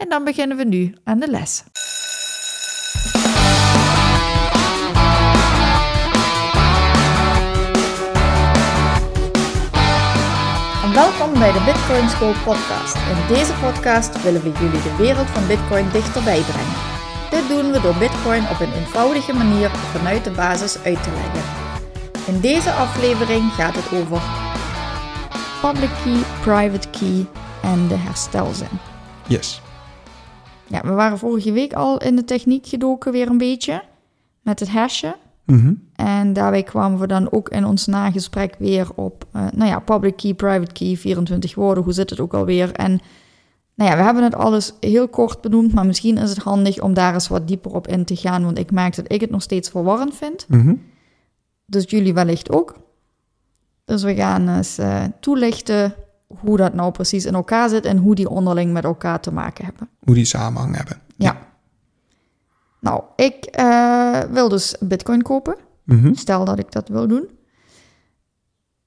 en dan beginnen we nu aan de les. En welkom bij de Bitcoin School podcast. In deze podcast willen we jullie de wereld van Bitcoin dichterbij brengen. Dit doen we door Bitcoin op een eenvoudige manier vanuit de basis uit te leggen. In deze aflevering gaat het over public key, private key en de herstelzin. Yes. Ja, we waren vorige week al in de techniek gedoken weer een beetje met het hashen. Mhm. En daarbij kwamen we dan ook in ons nagesprek weer op, eh, nou ja, public key, private key, 24 woorden, hoe zit het ook alweer? En nou ja, we hebben het alles heel kort benoemd, maar misschien is het handig om daar eens wat dieper op in te gaan, want ik merk dat ik het nog steeds verwarrend vind. Mhm. Dus jullie wellicht ook. Dus we gaan eens eh, toelichten hoe dat nou precies in elkaar zit en hoe die onderling met elkaar te maken hebben. Hoe die samenhang hebben. Ja. Nou, ik eh, wil dus bitcoin kopen. Mhm. Stel dat ik dat wil doen.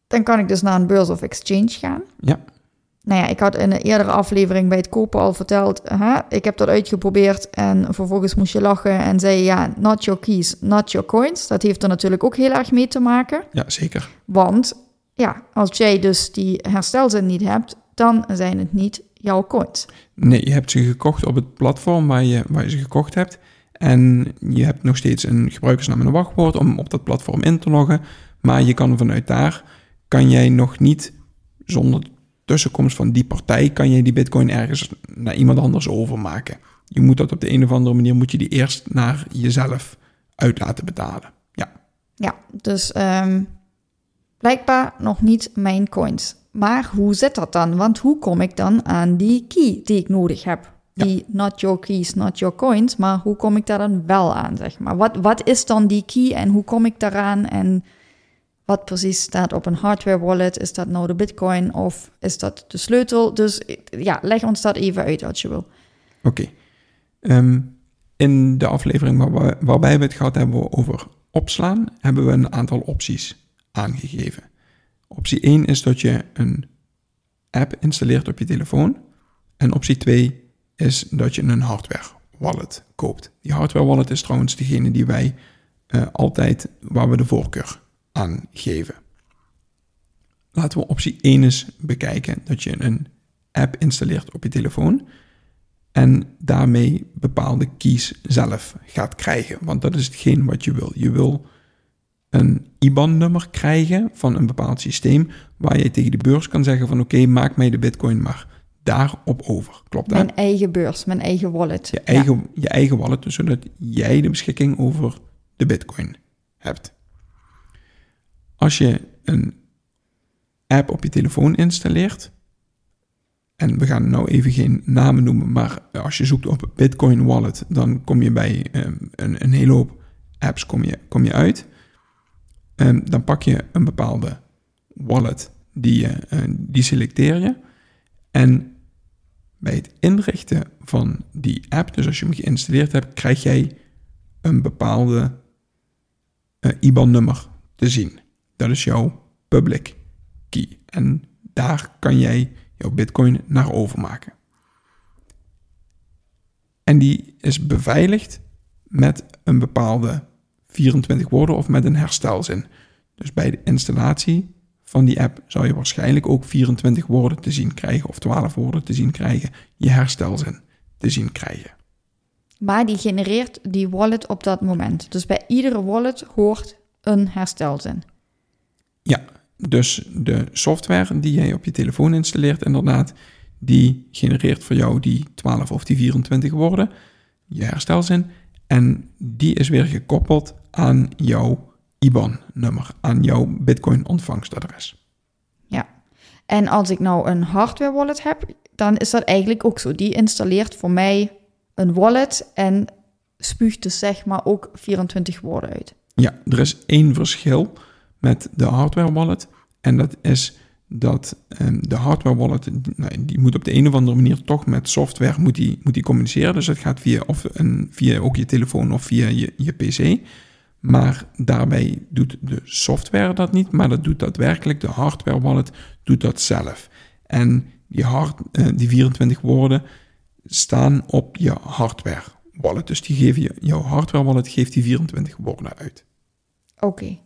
Dan kan ik dus naar een beurs of exchange gaan. Ja. Nou ja, ik had in een eerdere aflevering bij het kopen al verteld, hè, ik heb dat uitgeprobeerd en vervolgens moest je lachen en zei je, ja, not your keys, not your coins. Dat heeft er natuurlijk ook heel erg mee te maken, Ja, zeker. want ja, als jij dus die herstelzin niet hebt, dan zijn het niet jouw coins. Nee, je hebt ze gekocht op het platform waar je, waar je ze gekocht hebt. En je hebt nog steeds een gebruikersnaam en een wachtwoord om op dat platform in te loggen. Maar je kan vanuit daar, kan jij nog niet, zonder tussenkomst van die partij, kan jij die bitcoin ergens naar iemand anders overmaken. Je moet dat op de een of andere manier, moet je die eerst naar jezelf uit laten betalen. Ja, Ja, dus ehm, blijkbaar nog niet mijn coins. Maar hoe zit dat dan? Want hoe kom ik dan aan die key die ik nodig heb? Die not your keys, not your coins. Maar hoe kom ik daar dan wel aan, zeg maar? Wat, wat is dan die key en hoe kom ik daaraan? En wat precies staat op een hardware wallet? Is dat nou de bitcoin of is dat de sleutel? Dus ja, leg ons dat even uit als je wil. Oké. Ehm, in de aflevering waar we- waarbij we het gehad hebben over opslaan, hebben we een aantal opties aangegeven. Optie 1 is dat je een app installeert op je telefoon. En optie 2 is dat je een hardware wallet koopt. Die hardware wallet is trouwens degene die wij eh, altijd, waar we de voorkeur aan geven. Laten we optie 1 eens bekijken. Dat je een app installeert op je telefoon en daarmee bepaalde keys zelf gaat krijgen. Want dat is hetgeen wat je wil. Je wil een IBAN-nummer krijgen van een bepaald systeem waar je tegen de beurs kan zeggen van oké, maak mij de bitcoin maar daarop over. Klopt dat? Mijn eigen beurs, mijn eigen wallet. Je eigen, je eigen wallet, dus zodat jij de beschikking over de bitcoin hebt. Als je een app op je telefoon installeert, en we gaan nou even geen namen noemen, maar als je zoekt op Bitcoin Wallet, dan kom je bij ehm, een, een hele hoop apps kom je, kom je uit. Ehm, dan pak je een bepaalde wallet, die, eh, die selecteer je. En bij het inrichten van die app, dus als je hem geïnstalleerd hebt, krijg jij een bepaalde eh, IBAN-nummer te zien. Dat is jouw public key. En daar kan jij jouw bitcoin naar overmaken. En die is beveiligd met een bepaalde 24 woorden of met een herstelzin. Dus bij de installatie van die app zou je waarschijnlijk ook 24 woorden te zien krijgen of 12 woorden te zien krijgen, je herstelzin te zien krijgen. Maar die genereert die wallet op dat moment. Dus bij iedere wallet hoort een herstelzin. Ja, dus de software die jij op je telefoon installeert, inderdaad, die genereert voor jou die 12 of die 24 woorden, je herstelzin, en die is weer gekoppeld aan jouw IBAN-nummer, aan jouw Bitcoin-ontvangstadres. Ja. En als ik nou een hardware wallet heb, dan is dat eigenlijk ook zo. Die installeert voor mij een wallet en spuugt dus zeg maar ook 24 woorden uit. Ja, er is één verschil met de hardware wallet. En dat is dat um, de hardware wallet, nou, die moet op de een of andere manier toch met software moet die, moet die communiceren. Dus het gaat via, of een, via ook je telefoon of via je, je PC. Maar daarbij doet de software dat niet, maar dat doet daadwerkelijk de hardware wallet doet dat zelf. En die, hard, uh, die 24 woorden staan op je hardware wallet. Dus die geven je, jouw hardware wallet geeft die 24 woorden uit. Oké.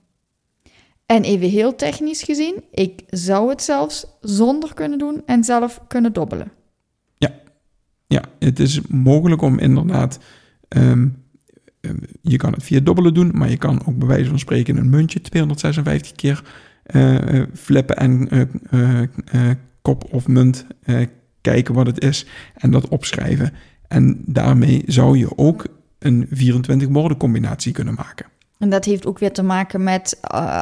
En even heel technisch gezien, ik zou het zelfs zonder kunnen doen en zelf kunnen dobbelen. Ja, ja het is mogelijk om inderdaad. Um, je kan het via dobbelen doen, maar je kan ook bij wijze van spreken een muntje 256 keer uh, flippen en uh, kop of munt kijken wat het is en dat opschrijven. En daarmee zou je ook een 24 woorden combinatie kunnen maken. En dat heeft ook weer te maken met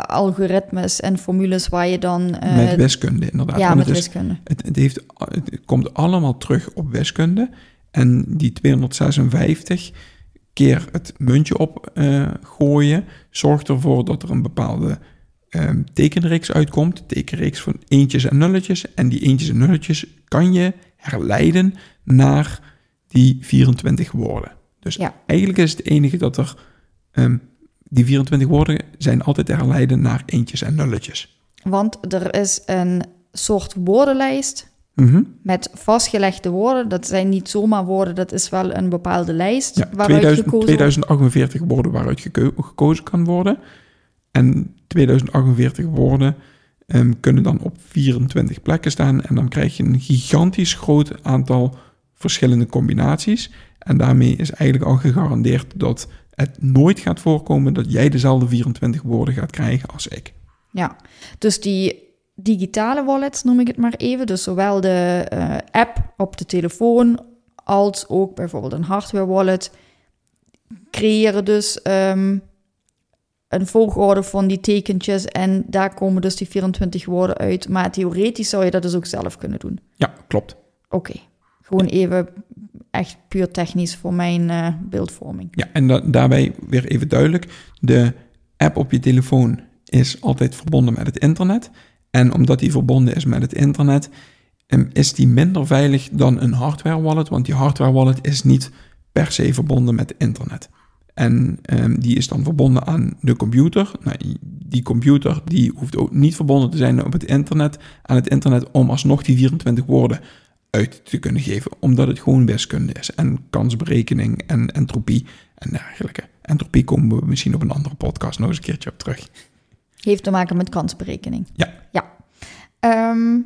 algoritmes en formules waar je dan. Met wiskunde, inderdaad. Ja, met wiskunde. Het, het, heeft, het komt allemaal terug op wiskunde. En die 256 keer het muntje opgooien uh, zorgt ervoor dat er een bepaalde um, tekenreeks uitkomt. Tekenreeks van eentjes en nulletjes. En die eentjes en nulletjes kan je herleiden naar die 24 woorden. Dus ja. eigenlijk is het enige dat er. Um, die 24 woorden zijn altijd te herleiden naar eentjes en nulletjes. Want er is een soort woordenlijst Mhm. met vastgelegde woorden. Dat zijn niet zomaar woorden, dat is wel een bepaalde lijst Ja, waaruit 2000, gekozen 2048 woorden waaruit geko- gekozen kan worden. En 2048 woorden ehm, kunnen dan op 24 plekken staan. En dan krijg je een gigantisch groot aantal verschillende combinaties. En daarmee is eigenlijk al gegarandeerd dat het nooit gaat voorkomen dat jij dezelfde 24 woorden gaat krijgen als ik. Ja, dus die digitale wallets noem ik het maar even. Dus zowel de eh, app op de telefoon als ook bijvoorbeeld een hardware wallet creëren dus ehm, een volgorde van die tekentjes en daar komen dus die 24 woorden uit. Maar theoretisch zou je dat dus ook zelf kunnen doen. Ja, klopt. Oké, gewoon even echt puur technisch voor mijn eh, beeldvorming. Ja, en da- daarbij weer even duidelijk: de app op je telefoon is altijd verbonden met het internet. En omdat die verbonden is met het internet, is die minder veilig dan een hardware wallet, want die hardware wallet is niet per se verbonden met internet. En die is dan verbonden aan de computer. Nou, die computer die hoeft ook niet verbonden te zijn op het internet, aan het internet om alsnog die 24 woorden uit te kunnen geven, omdat het gewoon wiskunde is en kansberekening en entropie en dergelijke. Entropie komen we misschien op een andere podcast nog eens een keertje op terug. Heeft te maken met kansberekening. Ja. Ja. Ehm,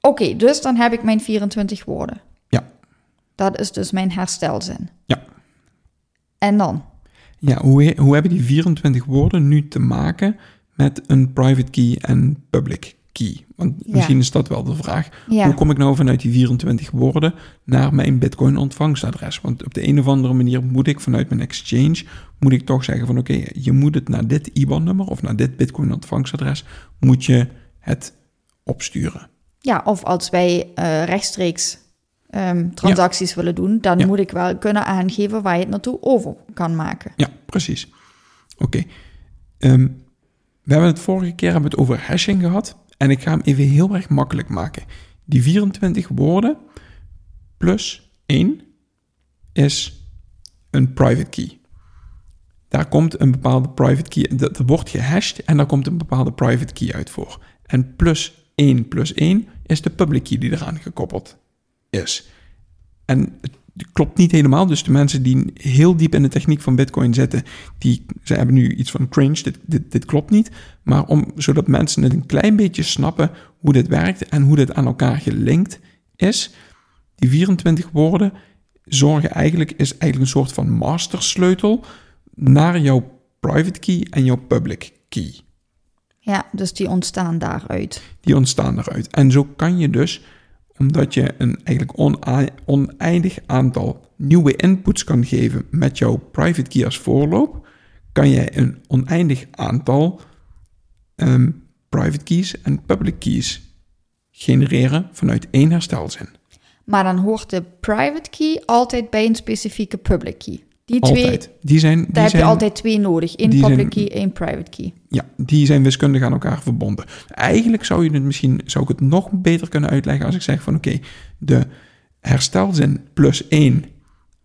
Oké, dus dan heb ik mijn 24 woorden. Ja. Dat is dus mijn herstelzin. Ja. En dan? Ja, hoe, hoe hebben die 24 woorden nu te maken met een private key en public key? Want Ja. misschien is dat wel de vraag. Ja. Hoe kom ik nou vanuit die 24 woorden naar mijn Bitcoin ontvangstadres? Want op de een of andere manier moet ik vanuit mijn exchange, moet ik toch zeggen van oké, je moet het naar dit IBAN-nummer of naar dit Bitcoin ontvangstadres, moet je het opsturen. Ja, of als wij eh, rechtstreeks ehm, transacties willen doen, dan moet ik wel kunnen aangeven waar je het naartoe over kan maken. Ja, precies. Oké. Ehm, we hebben het vorige keer hebben het over hashing gehad. En ik ga hem even heel erg makkelijk maken. Die 24 woorden plus 1 is een private key. Daar komt een bepaalde private key, dat wordt gehashed en daar komt een bepaalde private key uit voor. En plus 1 plus 1 is de public key die eraan gekoppeld is. En het klopt niet helemaal, dus de mensen die heel diep in de techniek van Bitcoin zitten, die ze hebben nu iets van cringe, dit, dit, dit klopt niet. Maar om, zodat mensen het een klein beetje snappen hoe dit werkt en hoe dit aan elkaar gelinkt is, die 24 woorden zorgen eigenlijk, is eigenlijk een soort van mastersleutel naar jouw private key en jouw public key. Ja, dus die ontstaan daaruit. Die ontstaan eruit. En zo kan je dus, omdat je een eigenlijk oneindig aantal nieuwe inputs kan geven met jouw private key als voorloop, kan je een oneindig aantal ehm, private keys en public keys genereren vanuit één herstelzin. Maar dan hoort de private key altijd bij een specifieke public key. Die twee, Altijd. Die zijn, die daar heb je altijd twee nodig. Eén die public zijn- key, één private key. Ja, die zijn wiskundig aan elkaar verbonden. Eigenlijk zou je het misschien, zou ik het nog beter kunnen uitleggen als ik zeg van oké, de herstelzin plus 1,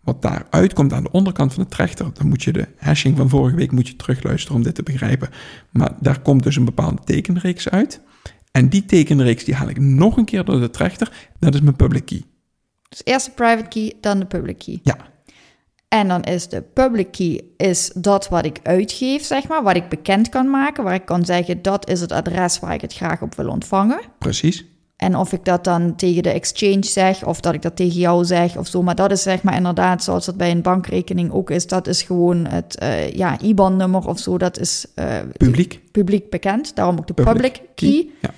wat daar uitkomt aan de onderkant van de trechter, dan moet je de hashing van vorige week moet je terugluisteren om dit te begrijpen. Maar daar komt dus een bepaalde tekenreeks uit. En die tekenreeks die haal ik nog een keer door de trechter. Dat is mijn public key. Dus eerst de private key, dan de public key. Ja, En dan is de public key is dat wat ik uitgeef, zeg maar, wat ik bekend kan maken, waar ik kan zeggen dat is het adres waar ik het graag op wil ontvangen. precies. En of ik dat dan tegen de exchange zeg, of dat ik dat tegen jou zeg, of zo. Maar dat is zeg maar inderdaad, zoals dat bij een bankrekening ook is, dat is gewoon het eh, ja, IBAN-nummer of zo. Dat is eh, Publiek. publiek bekend. Daarom ook de Public public, key. Ja.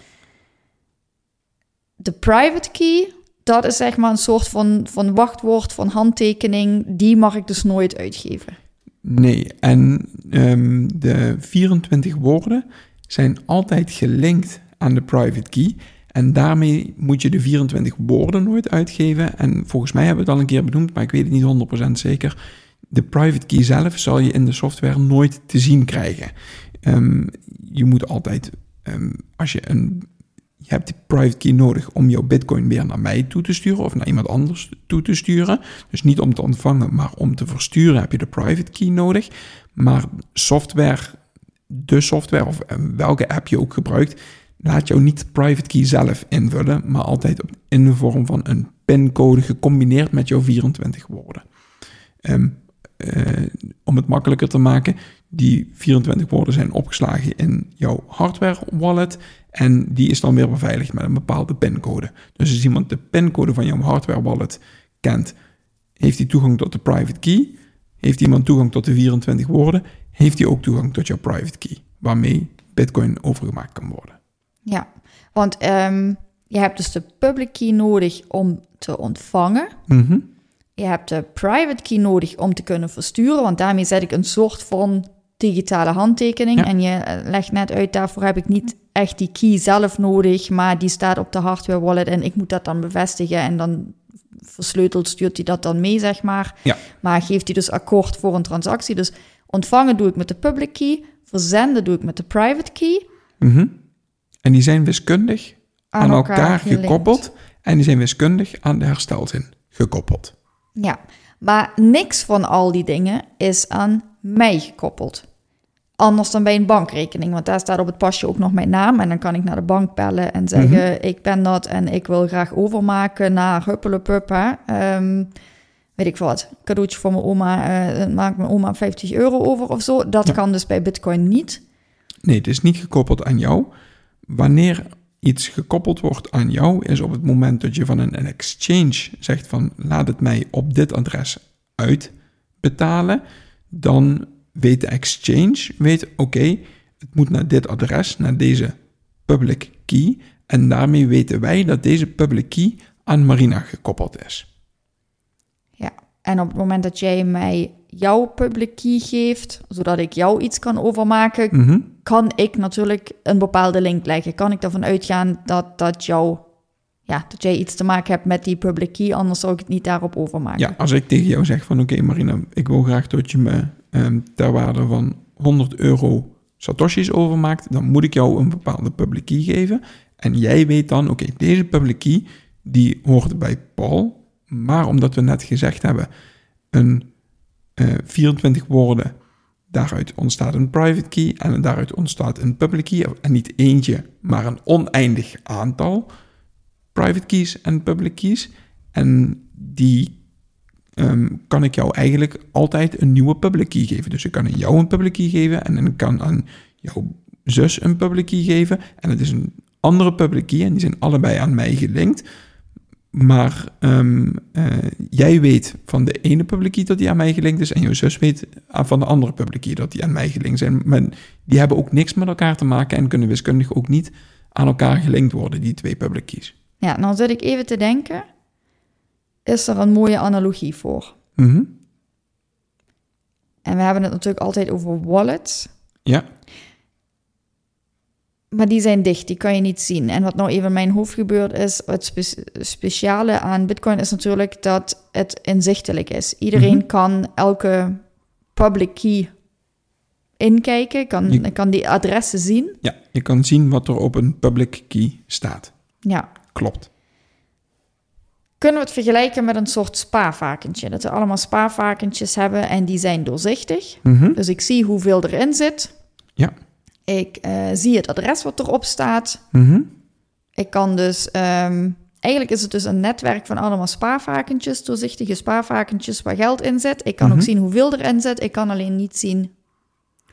De private key, dat is zeg maar een soort van, van wachtwoord, van handtekening. Die mag ik dus nooit uitgeven. Nee, en ehm, de 24 woorden zijn altijd gelinkt aan de private key. En daarmee moet je de 24 woorden nooit uitgeven. En volgens mij hebben we het al een keer benoemd, maar ik weet het niet 100% zeker. De private key zelf zal je in de software nooit te zien krijgen. Ehm, je moet altijd, ehm, als je een. Je hebt die private key nodig om jouw bitcoin weer naar mij toe te sturen of naar iemand anders toe te sturen. Dus niet om te ontvangen, maar om te versturen heb je de private key nodig. Maar software, de software of eh, welke app je ook gebruikt, laat jou niet de private key zelf invullen, maar altijd in de vorm van een pincode gecombineerd met jouw 24 woorden. Eh, om het makkelijker te maken, die 24 woorden zijn opgeslagen in jouw hardware wallet en die is dan weer beveiligd met een bepaalde pincode. Dus als iemand de pincode van jouw hardware wallet kent, heeft hij toegang tot de private key. Heeft iemand toegang tot de 24 woorden, heeft hij ook toegang tot jouw private key, waarmee Bitcoin overgemaakt kan worden. Ja, want ehm, je hebt dus de public key nodig om te ontvangen. Mhm. Je hebt de private key nodig om te kunnen versturen, want daarmee zet ik een soort van digitale handtekening. Ja. En je eh, legt net uit, daarvoor heb ik niet echt die key zelf nodig, maar die staat op de hardware wallet en ik moet dat dan bevestigen en dan versleuteld stuurt hij dat dan mee, zeg maar. Ja. Maar geeft hij dus akkoord voor een transactie. Dus ontvangen doe ik met de public key, verzenden doe ik met de private key. Mhm. En die zijn wiskundig Aan aan, elkaar elkaar, gekoppeld en die zijn wiskundig aan de herstelzin gekoppeld. Ja, maar niks van al die dingen is aan mij gekoppeld. Anders dan bij een bankrekening, want daar staat op het pasje ook nog mijn naam. En dan kan ik naar de bank bellen en zeggen: Ik ben dat en ik wil graag overmaken naar Huppelepup. hè. Ehm, weet ik wat, cadeautje voor mijn oma. eh maakt mijn oma 50 euro over of zo. Dat Ja. kan dus bij Bitcoin niet. Nee, het is niet gekoppeld aan jou. Wanneer iets gekoppeld wordt aan jou, is op het moment dat je van een, een exchange zegt van laat het mij op dit adres uitbetalen, dan weet de exchange, weet oké, het moet naar dit adres, naar deze public key. En daarmee weten wij dat deze public key aan Marina gekoppeld is. Ja, en op het moment dat jij mij jouw public key geeft, zodat ik jou iets kan overmaken, Mhm. kan ik natuurlijk een bepaalde link leggen. Kan ik ervan uitgaan dat, dat, jou, ja, dat jij iets te maken hebt met die public key, anders zou ik het niet daarop overmaken. Ja, als ik tegen jou zeg van oké Marina, ik wil graag dat je me ehm, ter waarde van 100 euro satoshis overmaakt, dan moet ik jou een bepaalde public key geven. En jij weet dan, oké, deze public key, die hoort bij Paul, maar omdat we net gezegd hebben, een eh, 24 woorden, daaruit ontstaat een private key en daaruit ontstaat een public key, en niet eentje, maar een oneindig aantal private keys en public keys. En die ehm, kan ik jou eigenlijk altijd een nieuwe public key geven. Dus ik kan aan jou een public key geven en ik kan aan jouw zus een public key geven. En het is een andere public key en die zijn allebei aan mij gelinkt. Maar ehm, eh, jij weet van de ene public key dat die aan mij gelinkt is en jouw zus weet van de andere public key dat die aan mij gelinkt zijn. Maar die hebben ook niks met elkaar te maken en kunnen wiskundig ook niet aan elkaar gelinkt worden, die twee public keys. Ja, nou zit ik even te denken, is er een mooie analogie voor? Mhm. En we hebben het natuurlijk altijd over wallets. Ja, maar die zijn dicht, die kan je niet zien. En wat nou even in mijn hoofd gebeurt is, het spe- speciale aan Bitcoin is natuurlijk dat het inzichtelijk is. Iedereen Mhm. kan elke public key inkijken, kan, Je- kan die adressen zien. Ja, je kan zien wat er op een public key staat. Ja. Klopt. Kunnen we het vergelijken met een soort spaarvarkentje? Dat we allemaal spaarvarkentjes hebben en die zijn doorzichtig. Mhm. Dus ik zie hoeveel erin zit. Ja. Ik eh, zie het adres wat erop staat. Mhm. Ik kan dus... ehm, eigenlijk is het dus een netwerk van allemaal spaarvarkentjes, doorzichtige spaarvarkentjes waar geld in zit. Ik kan Mhm. ook zien hoeveel erin zit. Ik kan alleen niet zien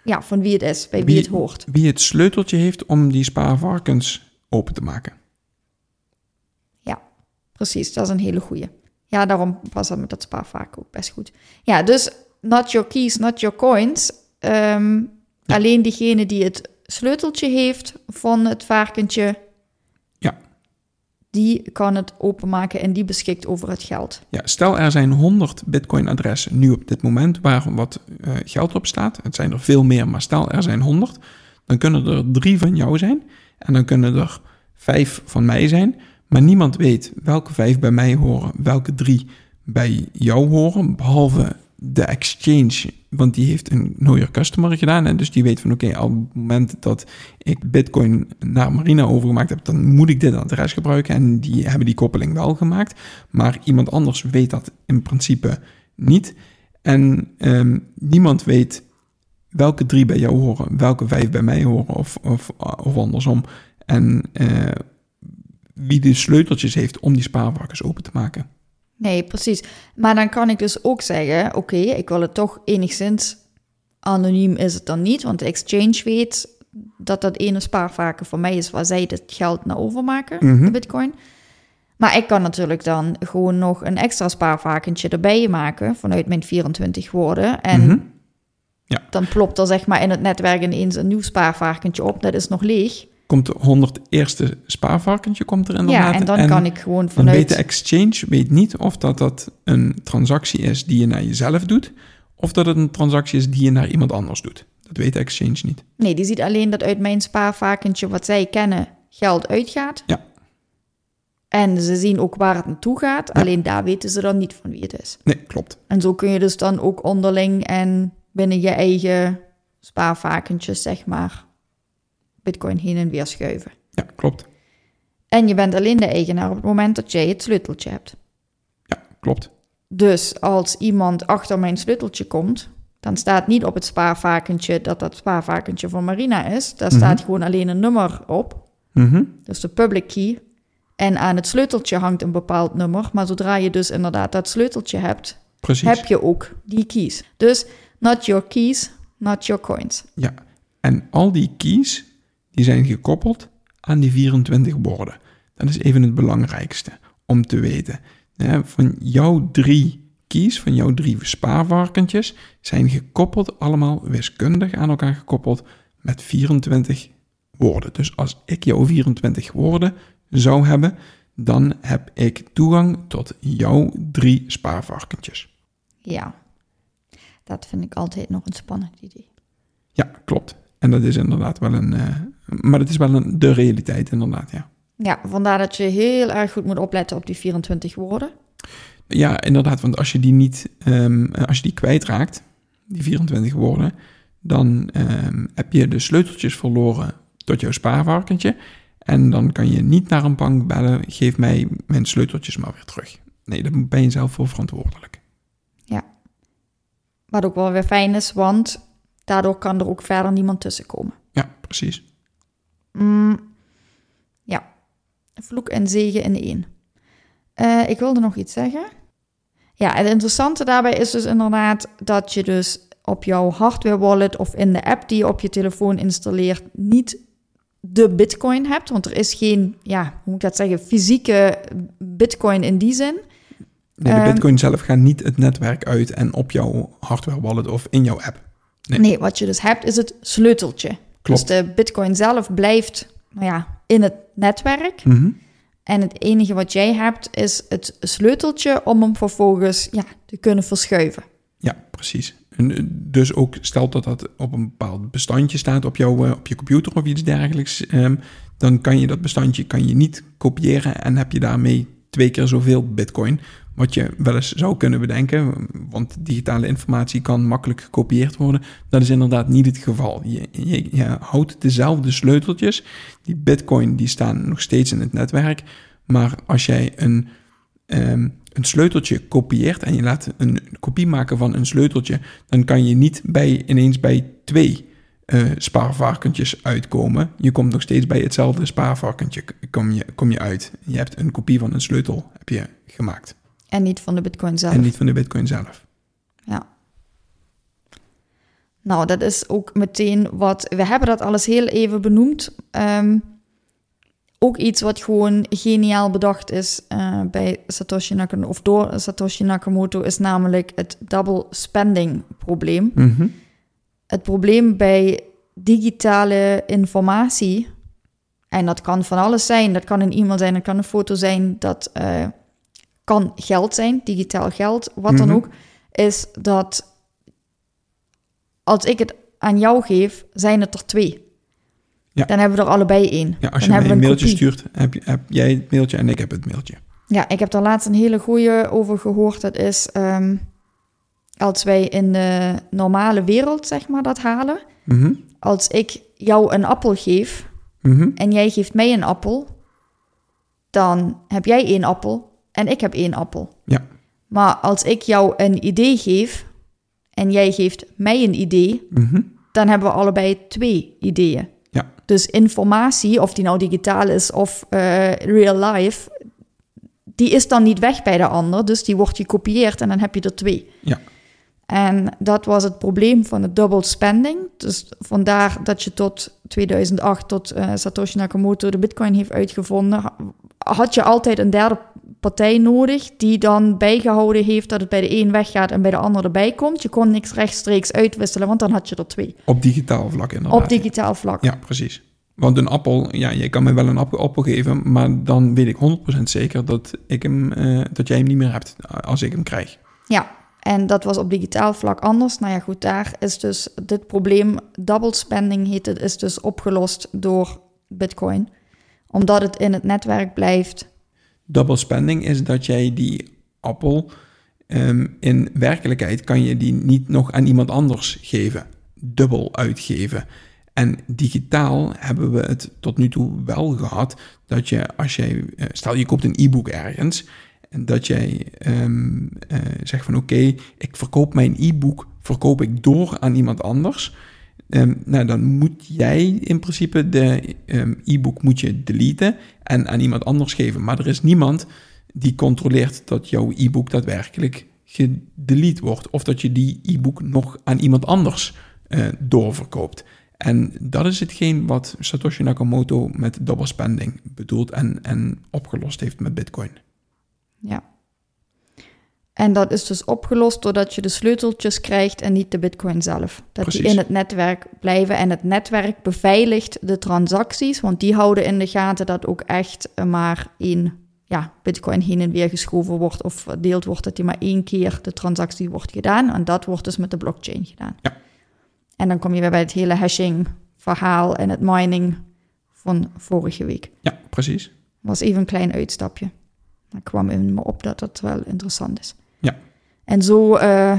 ja, van wie het is, bij wie, Wie- het hoort. Wie het sleuteltje heeft om die spaarvarkens open te maken. Precies. Dat is een hele goeie. Ja, daarom was dat met dat spaarvarken ook best goed. Ja, dus not your keys, not your coins. Ehm, Ja. Alleen diegene die het sleuteltje heeft van het varkentje, Ja. die kan het openmaken en die beschikt over het geld. Ja, stel er zijn 100 Bitcoin-adressen nu op dit moment waar wat eh, geld op staat. Het zijn er veel meer, maar stel er zijn 100. Dan kunnen er drie van jou zijn. En dan kunnen er vijf van mij zijn. Maar niemand weet welke vijf bij mij horen, welke drie bij jou horen. Behalve de exchange, want die heeft een know your customer gedaan. En dus die weet van oké, op het moment dat ik Bitcoin naar Marina overgemaakt heb, dan moet ik dit adres gebruiken. En die hebben die koppeling wel gemaakt. Maar iemand anders weet dat in principe niet. En ehm, niemand weet welke drie bij jou horen, welke vijf bij mij horen of, of, of andersom. En eh, wie de sleuteltjes heeft om die spaarvarkens open te maken. Nee, precies. Maar dan kan ik dus ook zeggen: oké, ik wil het toch enigszins anoniem is het dan niet, want de exchange weet dat dat ene spaarvarken voor mij is waar zij het geld naar overmaken, Mhm. de bitcoin. Maar ik kan natuurlijk dan gewoon nog een extra spaarvarkentje erbij maken vanuit mijn 24 woorden. En Mhm. Ja. dan plopt er zeg maar in het netwerk ineens een nieuw spaarvarkentje op. Dat is nog leeg. Komt de 101ste spaarvarkentje komt er inderdaad. Ja, en dan kan ik gewoon weet de vanuit... exchange weet niet of dat, dat een transactie is die je naar jezelf doet, of dat het een transactie is die je naar iemand anders doet. Dat weet de exchange niet. Nee, die ziet alleen dat uit mijn spaarvarkentje wat zij kennen geld uitgaat. Ja. En ze zien ook waar het naartoe gaat. Ja. Alleen daar weten ze dan niet van wie het is. Nee, klopt. En zo kun je dus dan ook onderling en binnen je eigen spaarvarkentjes, zeg maar, bitcoin heen en weer schuiven. Ja, klopt. En je bent alleen de eigenaar op het moment dat jij het sleuteltje hebt. Ja, klopt. Dus als iemand achter mijn sleuteltje komt, dan staat niet op het spaarvarkentje dat dat spaarvarkentje van Marina is. Daar Mhm. staat gewoon alleen een nummer op, Mhm. dus de public key. En aan het sleuteltje hangt een bepaald nummer. Maar zodra je dus inderdaad dat sleuteltje hebt, Precies. heb je ook die keys. Dus not your keys, not your coins. Ja. En al die keys, die zijn gekoppeld aan die 24 woorden. Dat is even het belangrijkste om te weten. Van jouw drie keys, van jouw drie spaarvarkentjes, zijn gekoppeld, allemaal wiskundig aan elkaar gekoppeld, met 24 woorden. Dus als ik jouw 24 woorden zou hebben, dan heb ik toegang tot jouw drie spaarvarkentjes. Ja, dat vind ik altijd nog een spannend idee. Ja, klopt. En dat is inderdaad wel een. Maar dat is wel een, de realiteit, inderdaad, ja. Ja, vandaar dat je heel erg goed moet opletten op die 24 woorden. Ja, inderdaad, want als je die niet. ehm, als je die kwijtraakt, die 24 woorden. dan ehm, heb je de sleuteltjes verloren tot jouw spaarvarkentje. En dan kan je niet naar een bank bellen. Geef mij mijn sleuteltjes maar weer terug. Nee, daar ben je zelf voor verantwoordelijk. Wat ook wel weer fijn is, want daardoor kan er ook verder niemand tussenkomen. Ja, precies. Mm, ja, vloek en zegen in één. Eh, ik wilde nog iets zeggen. Ja, het interessante daarbij is dus inderdaad dat je dus op jouw hardware wallet of in de app die je op je telefoon installeert niet de bitcoin hebt. Want er is geen, ja, hoe moet ik dat zeggen, fysieke bitcoin in die zin. Nee, de Ehm, Bitcoin zelf gaat niet het netwerk uit en op jouw hardware wallet of in jouw app. Nee. Nee, wat je dus hebt is het sleuteltje. Klopt. Dus de bitcoin zelf blijft nou ja, in het netwerk. Mhm. En het enige wat jij hebt is het sleuteltje om hem vervolgens ja, te kunnen verschuiven. Ja, precies. En dus ook stelt dat dat op een bepaald bestandje staat op, jouw, op je computer of iets dergelijks, ehm, dan kan je dat bestandje kan je niet kopiëren en heb je daarmee twee keer zoveel bitcoin. Wat je wel eens zou kunnen bedenken, want digitale informatie kan makkelijk gekopieerd worden. Dat is inderdaad niet het geval. Je, houdt dezelfde sleuteltjes. Die bitcoin die staan nog steeds in het netwerk. Maar als jij een, um, een sleuteltje kopieert en je laat een kopie maken van een sleuteltje, dan kan je niet bij, ineens bij twee uh, spaarvarkentjes uitkomen. Je komt nog steeds bij hetzelfde spaarvarkentje kom je, kom je uit. Je hebt een kopie van een sleutel heb je gemaakt. En niet van de bitcoin zelf. En niet van de bitcoin zelf. Ja. Nou, dat is ook meteen wat... We hebben dat alles heel even benoemd. Um, ook iets wat gewoon geniaal bedacht is uh, bij Satoshi Nakamoto... of door Satoshi Nakamoto... is namelijk het double spending probleem. Mm -hmm. Het probleem bij digitale informatie... en dat kan van alles zijn. Dat kan een e-mail zijn, dat kan een foto zijn... dat... Uh, kan geld zijn, digitaal geld, wat dan Mhm. ook, is dat als ik het aan jou geef, zijn het er twee. Ja. Dan hebben we er allebei één. Ja, als je dan mij een mailtje kopie. stuurt, heb, je, heb jij het mailtje en ik heb het mailtje. Ja, ik heb daar laatst een hele goeie over gehoord. Dat is ehm, als wij in de normale wereld, zeg maar, dat halen. Mhm, Als ik jou een appel geef mhm. en jij geeft mij een appel, dan heb jij één appel en ik heb één appel. Ja. Maar als ik jou een idee geef en jij geeft mij een idee, mhm. dan hebben we allebei twee ideeën. Ja. Dus informatie, of die nou digitaal is of eh, real life, die is dan niet weg bij de ander. Dus die wordt gekopieerd en dan heb je er twee. Ja. En dat was het probleem van het double spending. Dus vandaar dat je tot 2008, tot eh, Satoshi Nakamoto de bitcoin heeft uitgevonden, ha- had je altijd een derde partij nodig die dan bijgehouden heeft dat het bij de een weggaat en bij de ander erbij komt. Je kon niks rechtstreeks uitwisselen, want dan had je er twee. Op digitaal vlak inderdaad. Op digitaal vlak. Ja, precies. Want een appel, ja, je kan me wel een appel, appel geven, maar dan weet ik 100% zeker dat, ik hem, eh, dat jij hem niet meer hebt als ik hem krijg. Ja, en dat was op digitaal vlak anders. Nou ja, goed, daar is dus dit probleem, double spending heet het, is dus opgelost door Bitcoin. Omdat het in het netwerk blijft. Double spending is dat jij die appel ehm, in werkelijkheid kan je die niet nog aan iemand anders geven. Dubbel uitgeven. En digitaal hebben we het tot nu toe wel gehad dat je als jij, eh, stel je koopt een e-book ergens, en dat jij ehm, eh, zegt van oké, ik verkoop mijn e-book, verkoop ik door aan iemand anders. Ehm, nou, dan moet jij in principe de ehm, e-book moet je deleten en aan iemand anders geven. Maar er is niemand die controleert dat jouw e-book daadwerkelijk gedelete wordt. Of dat je die e-book nog aan iemand anders eh, doorverkoopt. En dat is hetgeen wat Satoshi Nakamoto met double spending bedoelt en, en opgelost heeft met Bitcoin. Ja. En dat is dus opgelost doordat je de sleuteltjes krijgt en niet de bitcoin zelf. Dat die in het netwerk blijven en het netwerk beveiligt de transacties, want die houden in de gaten dat ook echt maar één ja, bitcoin heen en weer geschoven wordt of verdeeld wordt, dat die maar één keer de transactie wordt gedaan. En dat wordt dus met de blockchain gedaan. Ja. En dan kom je weer bij het hele hashing verhaal en het mining van vorige week. Ja, precies. was even een klein uitstapje. Maar kwam in me op dat dat wel interessant is. Ja. En zo eh,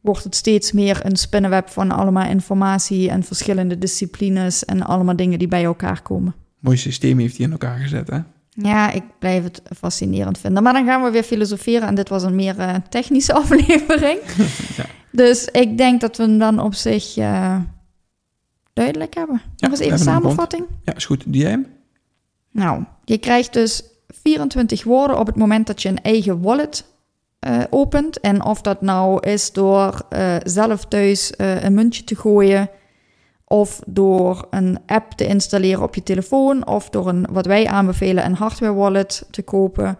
wordt het steeds meer een spinnenweb van allemaal informatie en verschillende disciplines en allemaal dingen die bij elkaar komen. Mooi systeem heeft hij in elkaar gezet, hè? Ja, ik blijf het fascinerend vinden. Maar dan gaan we weer filosoferen en dit was een meer eh, technische aflevering. Ja. Dus ik denk dat we hem dan op zich eh, duidelijk hebben. Nog eens even rond. samenvatting. Ja, is goed. Doe jij hem? Nou, je krijgt dus 24 woorden op het moment dat je een eigen wallet eh, opent. En of dat nou is door eh, zelf thuis eh, een muntje te gooien, of door een app te installeren op je telefoon, of door een, wat wij aanbevelen, een hardware wallet te kopen,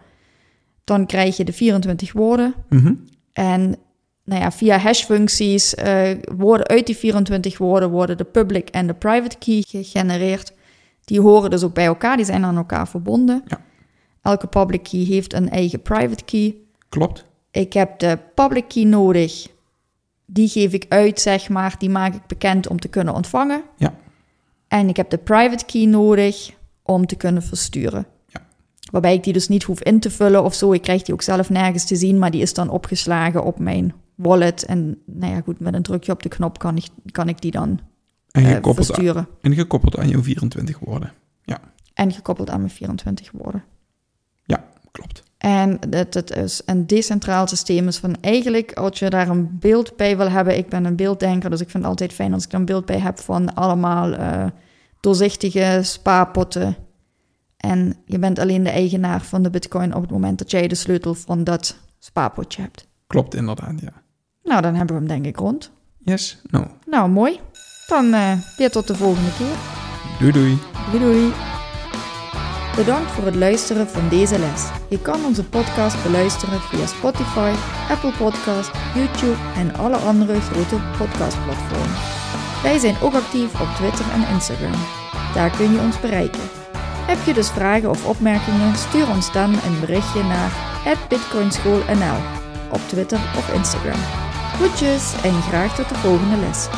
dan krijg je de 24 woorden. Mhm. En nou ja, via hashfuncties worden uit die 24 woorden worden de public en de private key gegenereerd. Die horen dus ook bij elkaar, die zijn aan elkaar verbonden. Ja. Elke public key heeft een eigen private key. Klopt. Ik heb de public key nodig die geef ik uit, zeg maar. Die maak ik bekend om te kunnen ontvangen. Ja. En ik heb de private key nodig om te kunnen versturen. Ja. Waarbij ik die dus niet hoef in te vullen of zo. Ik krijg die ook zelf nergens te zien, maar die is dan opgeslagen op mijn wallet. En nou ja, goed, met een drukje op de knop kan ik, kan ik die dan En eh, gekoppeld, aan, versturen. en gekoppeld aan jouw 24 woorden. En gekoppeld aan mijn 24 woorden. Klopt. En het, het is een decentraal systeem. Dus van eigenlijk, als je daar een beeld bij wil hebben, ik ben een beelddenker, dus ik vind het altijd fijn als ik er een beeld bij heb van allemaal eh, doorzichtige spaarpotten. En je bent alleen de eigenaar van de bitcoin op het moment dat jij de sleutel van dat spaarpotje hebt. Klopt inderdaad, ja. Nou, dan hebben we hem denk ik rond. Yes, no. Nou, mooi. Dan eh, weer tot de volgende keer. Doei doei. Doei doei. Bedankt voor het luisteren van deze les. Je kan onze podcast beluisteren via Spotify, Apple Podcast, YouTube en alle andere grote podcastplatforms. Wij zijn ook actief op Twitter en Instagram. Daar kun je ons bereiken. Heb je dus vragen of opmerkingen? Stuur ons dan een berichtje naar bitcoinschoolnl op Twitter of Instagram. Groetjes en graag tot de volgende les.